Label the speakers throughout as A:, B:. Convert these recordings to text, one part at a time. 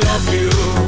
A: I love you.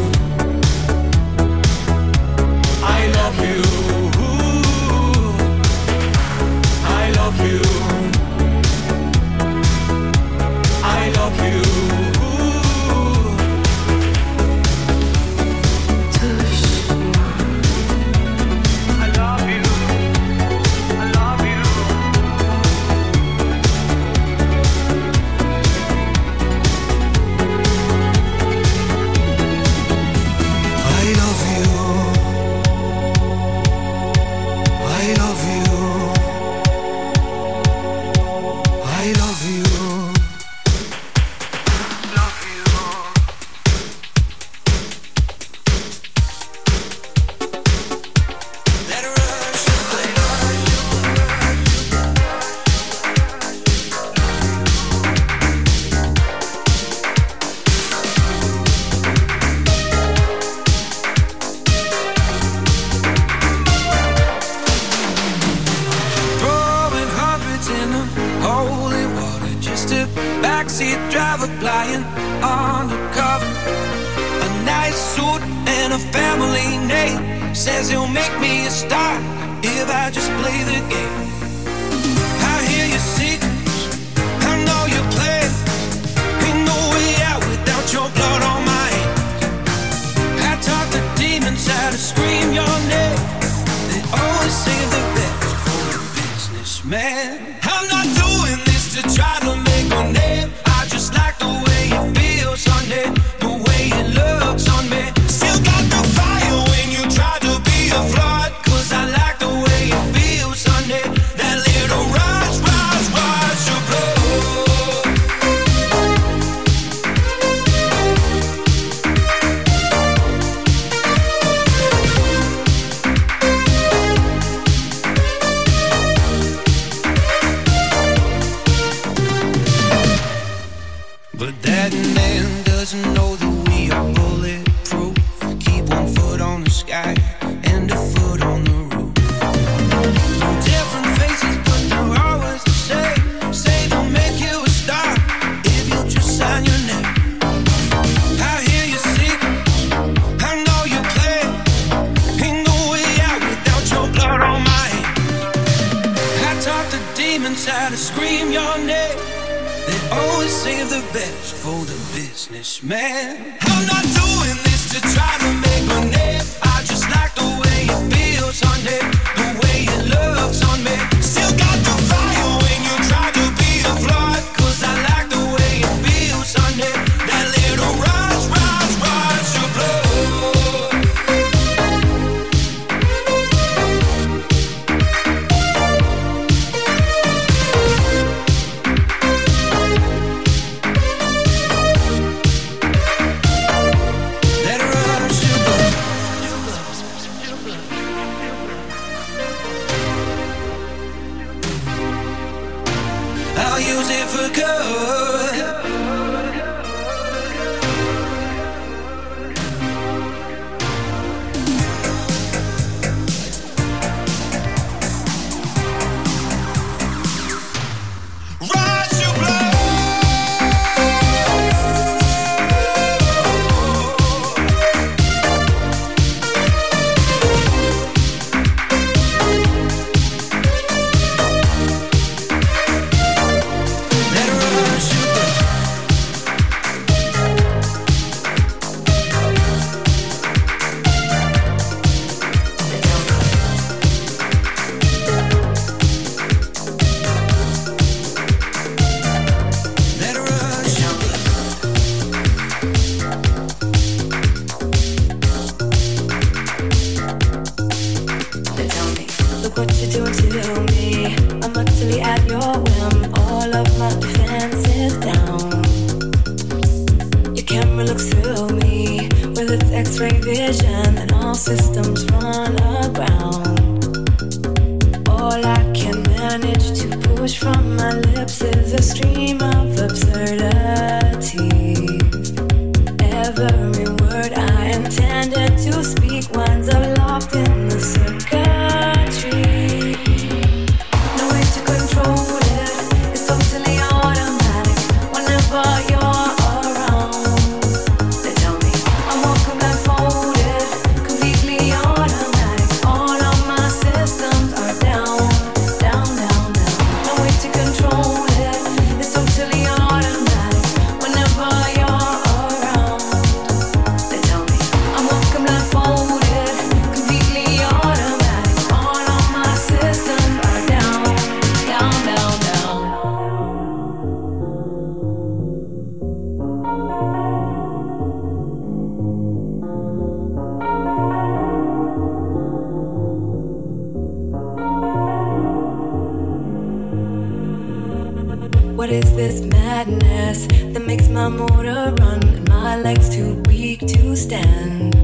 B: What is this madness that makes my motor run and my legs too weak to stand?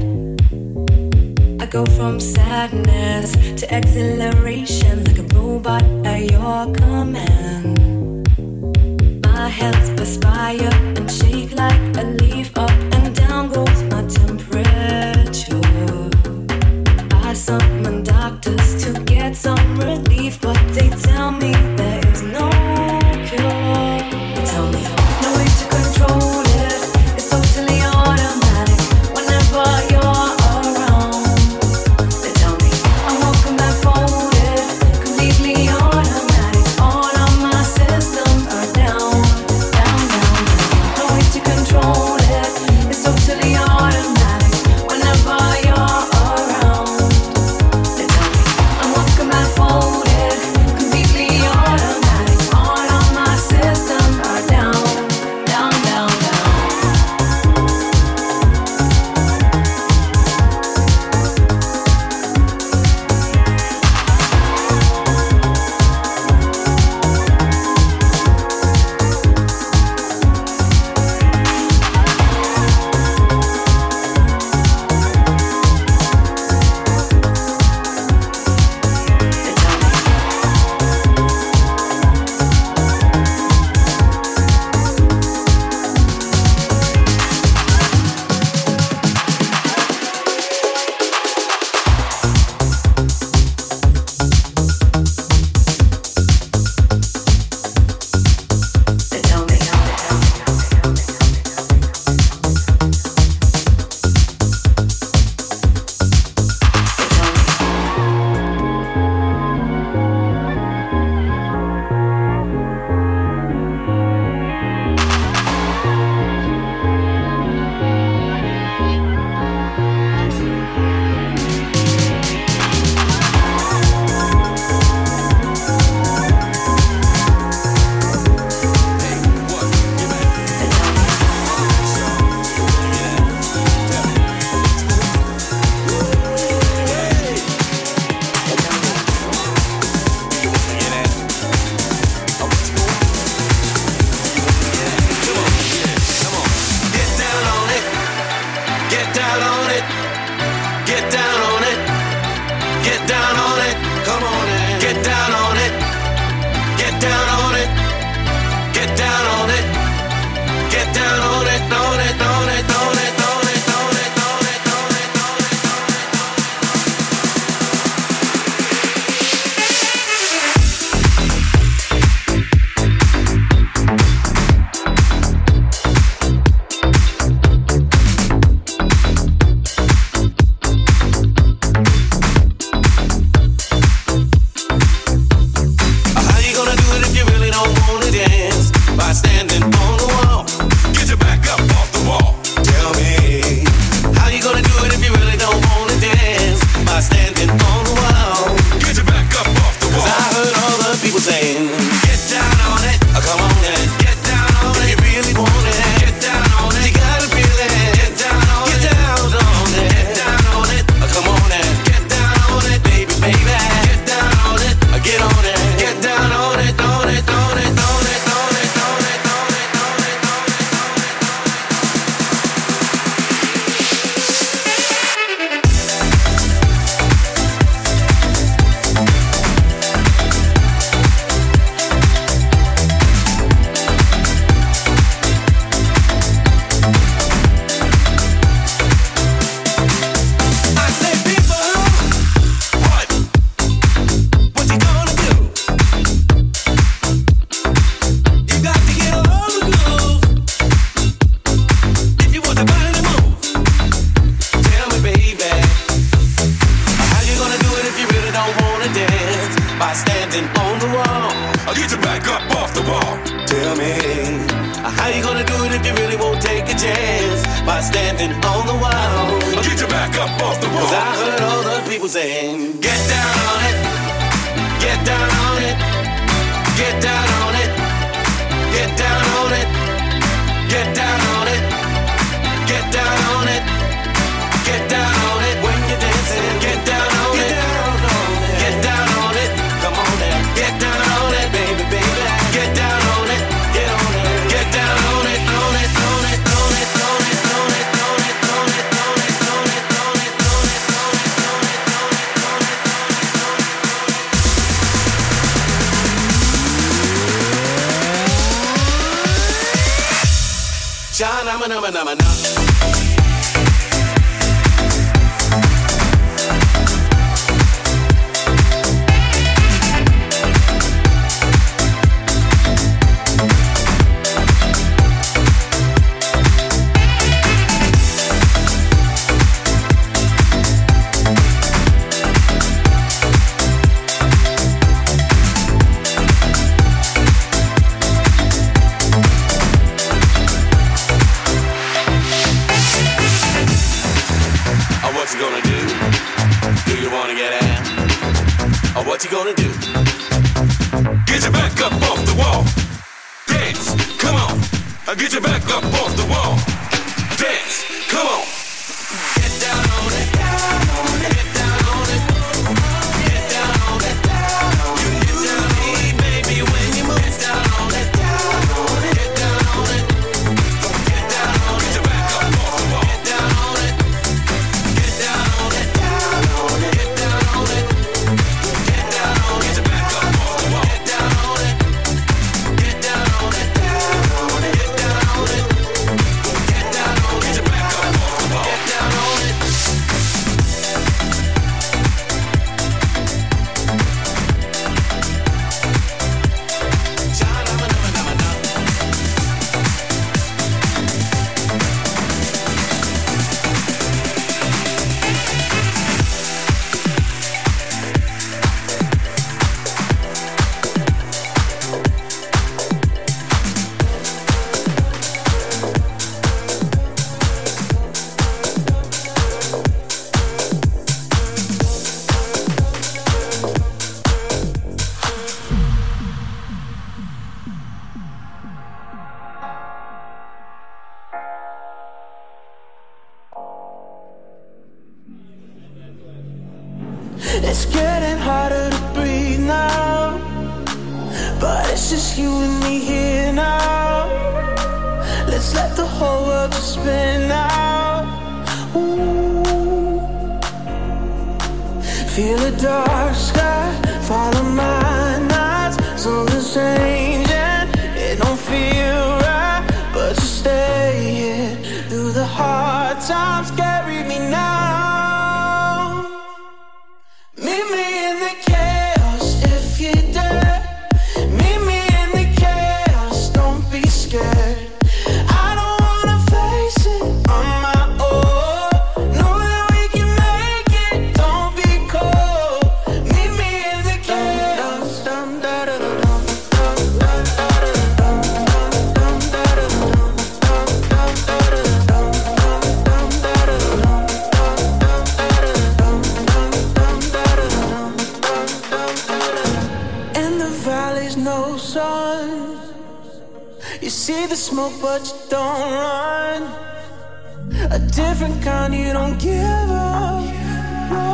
B: I go from sadness to exhilaration like a robot at your command. My hands perspire and shake like a leaf up and down goes my temperature. I summon doctors to get some relief, but they tell me.
C: Let's just you and me here now. Let's let the whole world spin out. Ooh. Feel the dark sky, follow my nights. So the and it don't feel right, but you stay here through the heart. smoke, but you don't run. A different kind you don't give up. No.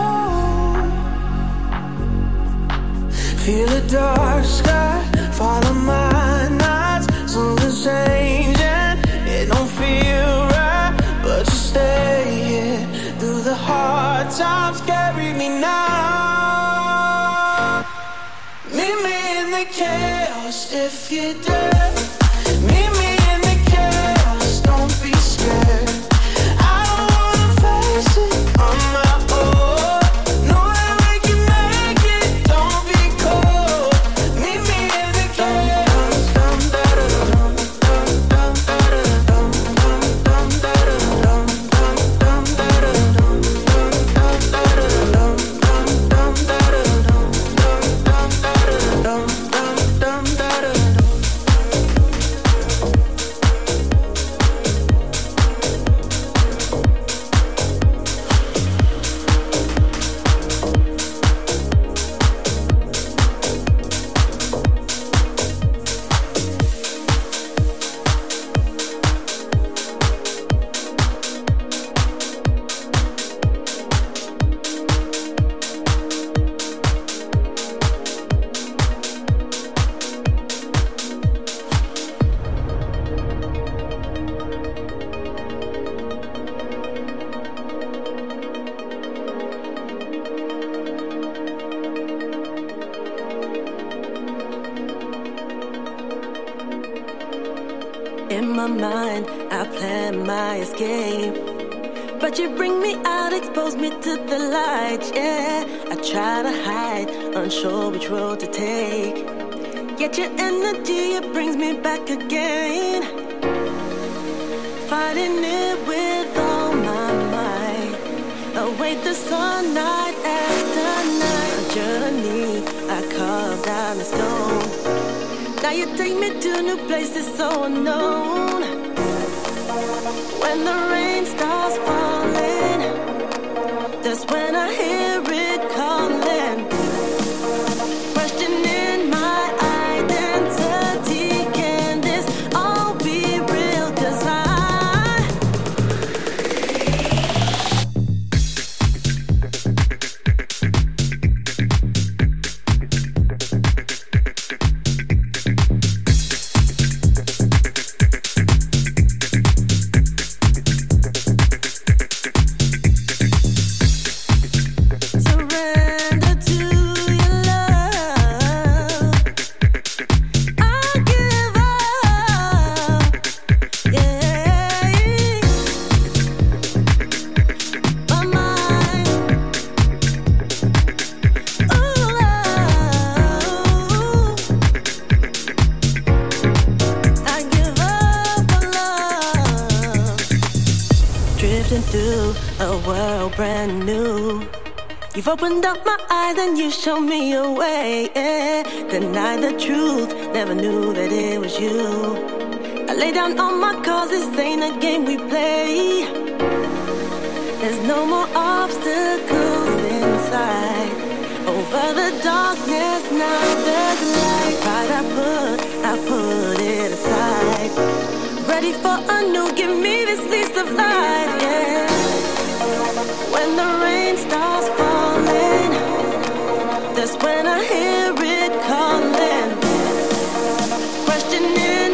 C: Feel the dark sky, follow my nights. Something's changing, it don't feel right, but you stay here through the hard times. Carry me now. Meet me in the chaos if you dare.
B: up my eyes and you show me a way. Yeah. Deny the truth, never knew that it was you. I lay down all my cause, this ain't a game we play. There's no more obstacles inside. Over the darkness, now there's light. I put, I put it aside. Ready for a new, give me this lease of life. Yeah. When the rain starts. That's when I hear it calling, questioning.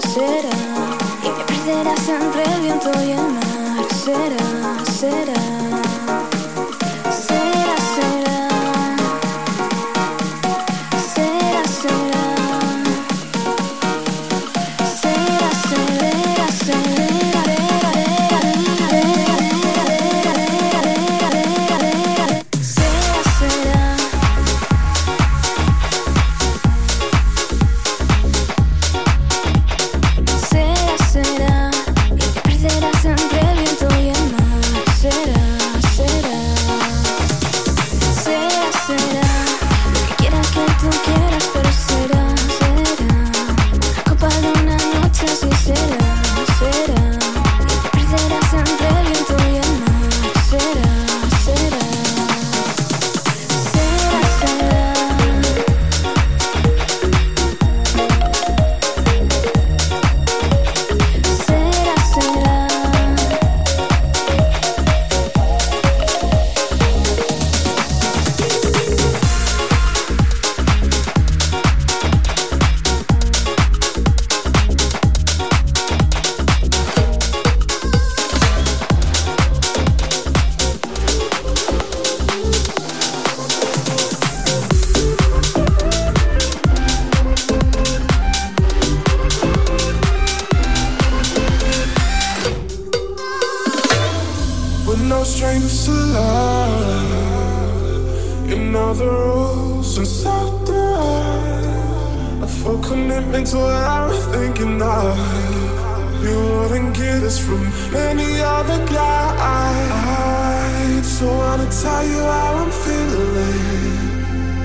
D: será, y me perderás entre el viento y el mar, será, será.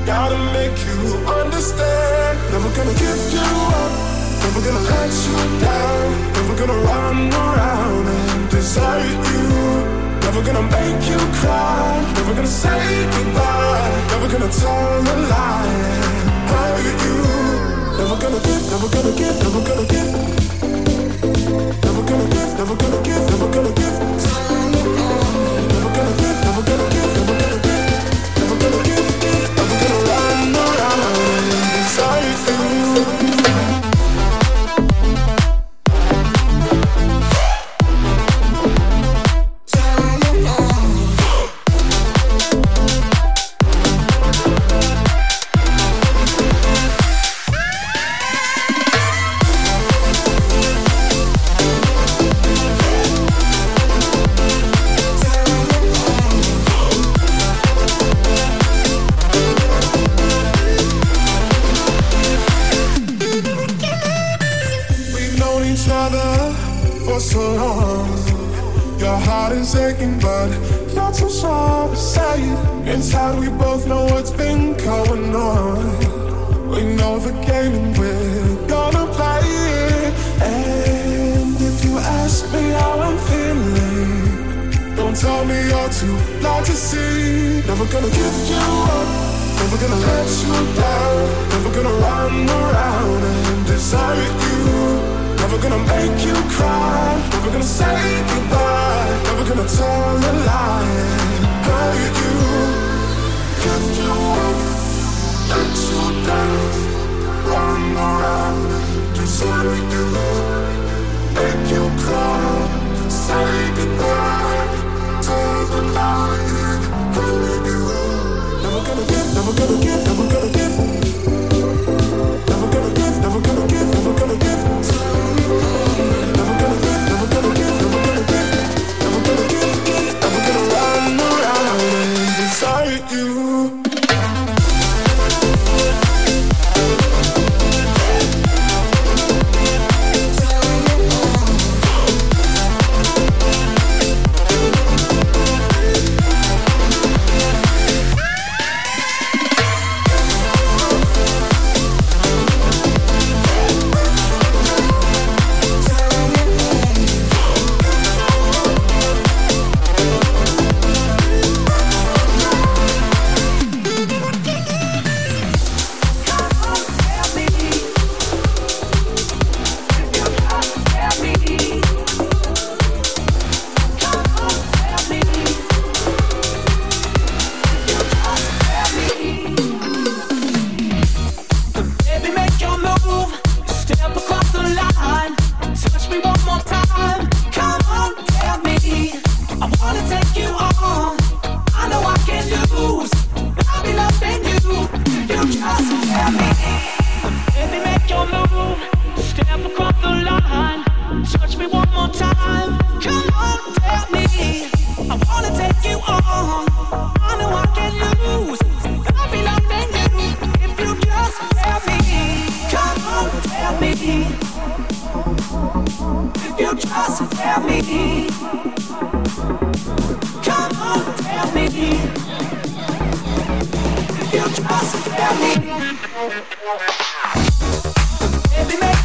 E: Gotta make you understand. Never gonna give you up. Never gonna let you down. Never gonna run around and desert you. Never gonna make you cry. Never gonna say goodbye. Never gonna tell a lie and hurt you. Never gonna give. Never gonna give. Never gonna give. Never gonna give. Never gonna give. Never gonna give. Never gonna give. Never gonna give. Never gonna give, never gonna give.
C: Baby, make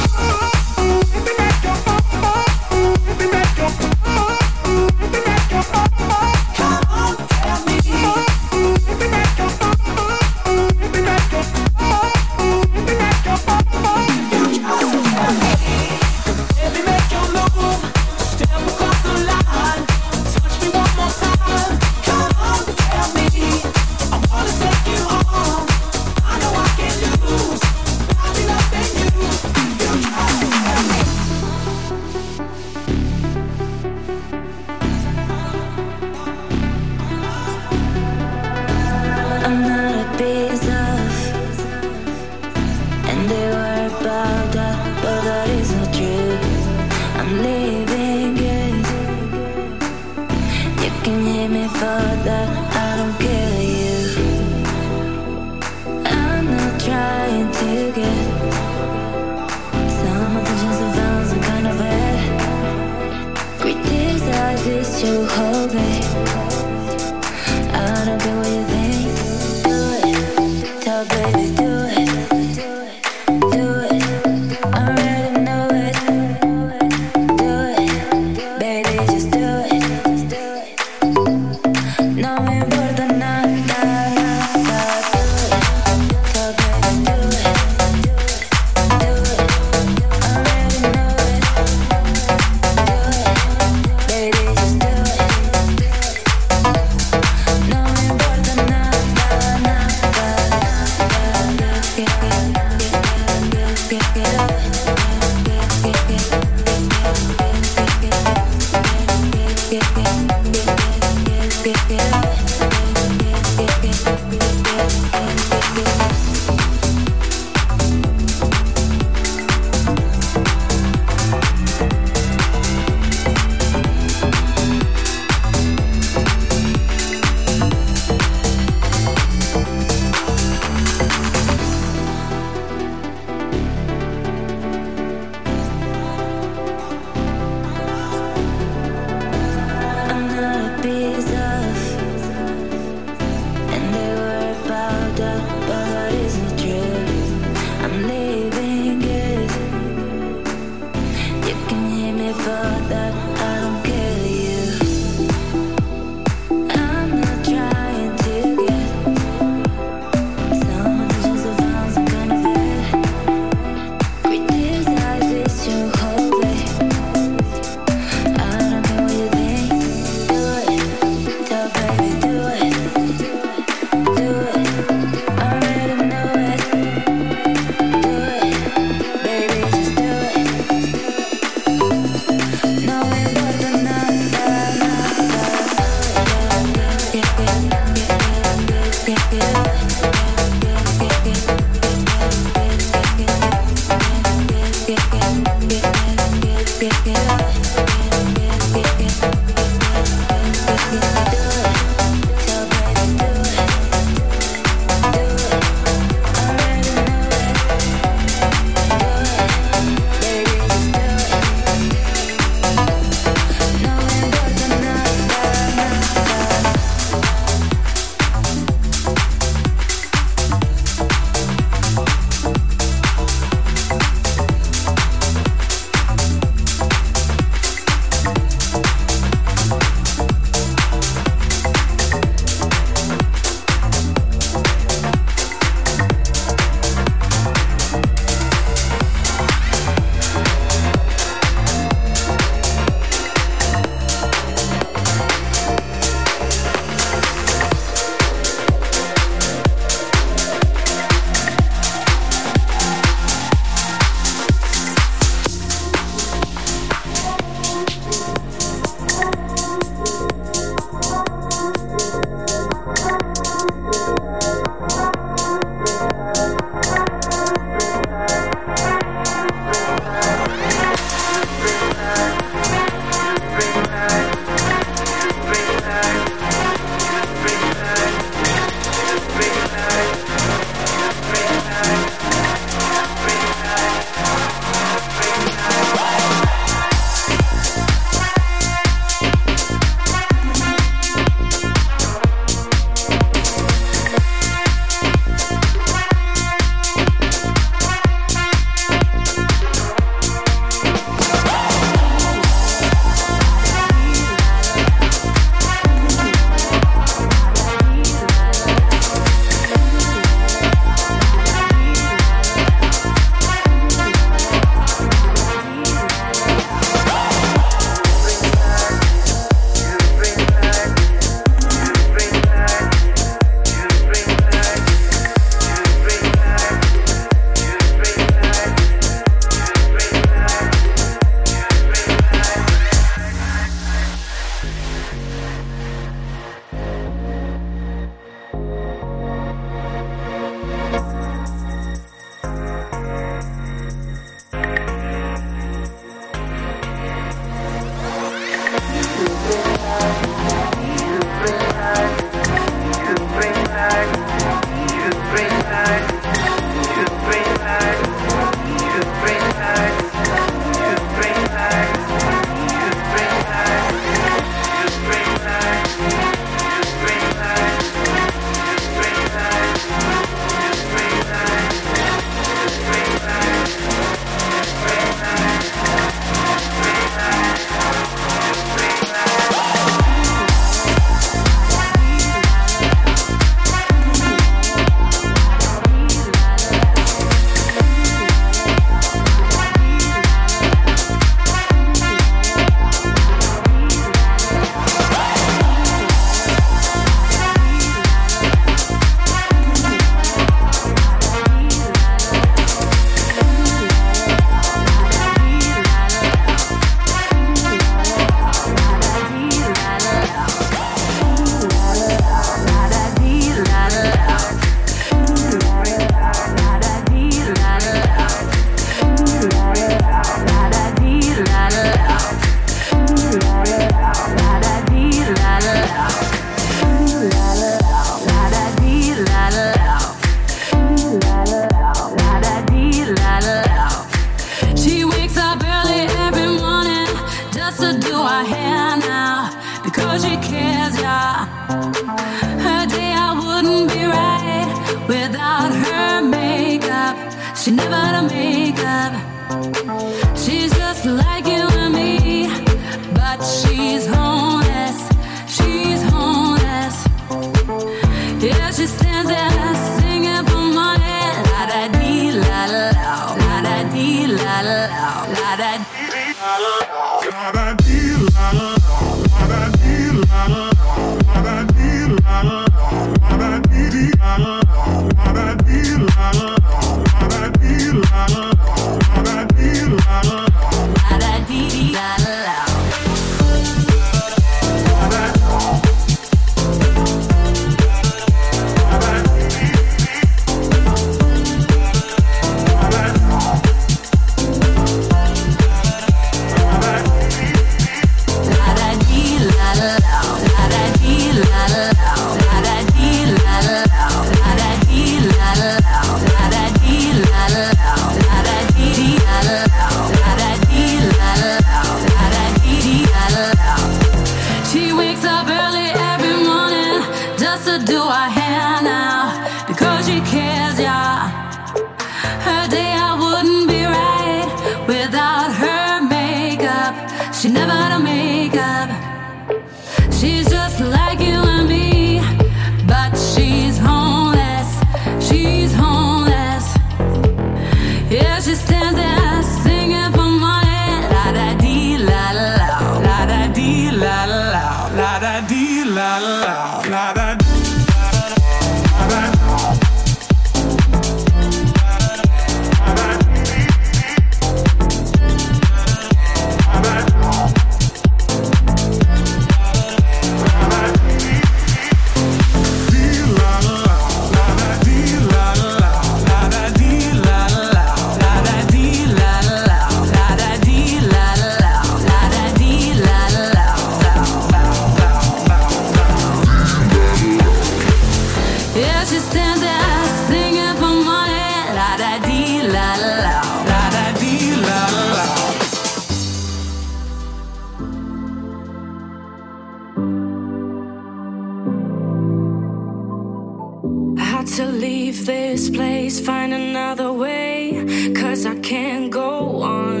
F: got to leave this place, find another way, cause I can't go on.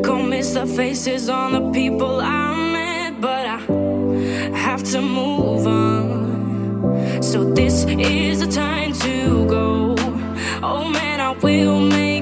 F: Go miss the faces on the people I met, but I have to move on. So this is the time to go. Oh man, I will make.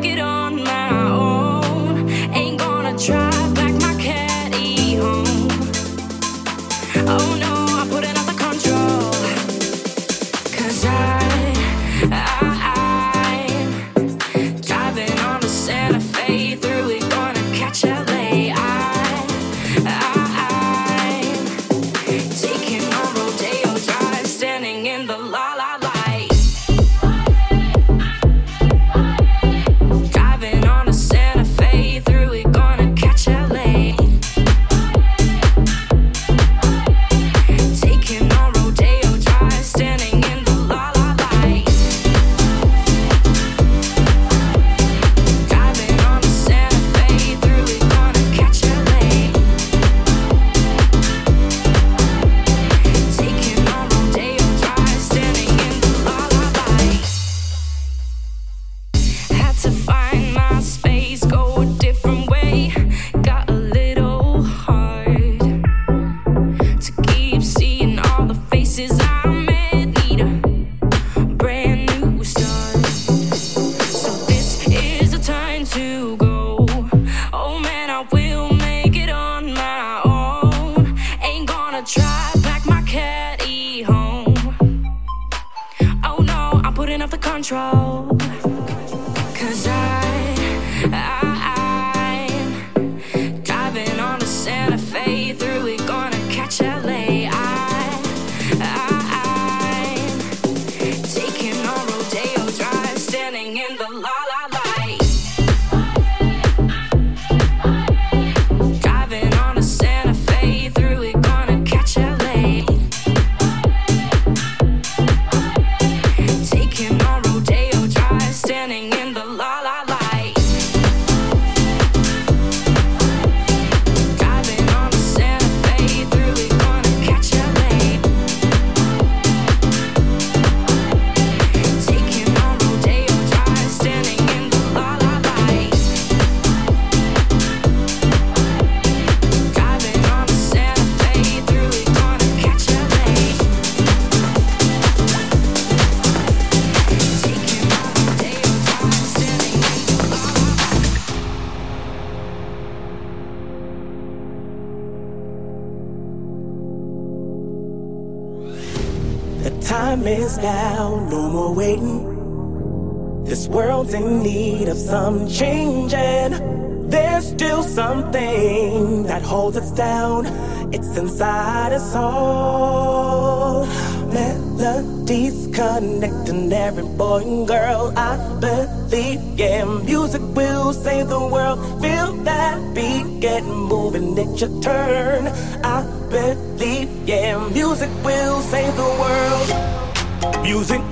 G: your turn. I believe, yeah, music will save the world. Music,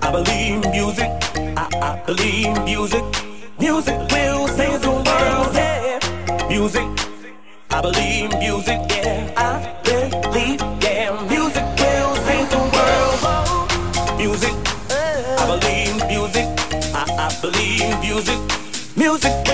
G: I believe music. I, I believe music. Music will save the world. Yeah. Music, I believe music. Yeah, I believe, yeah, music will save the world. Music, I believe music. I, I believe music. Music.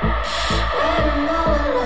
G: When I'm all alone.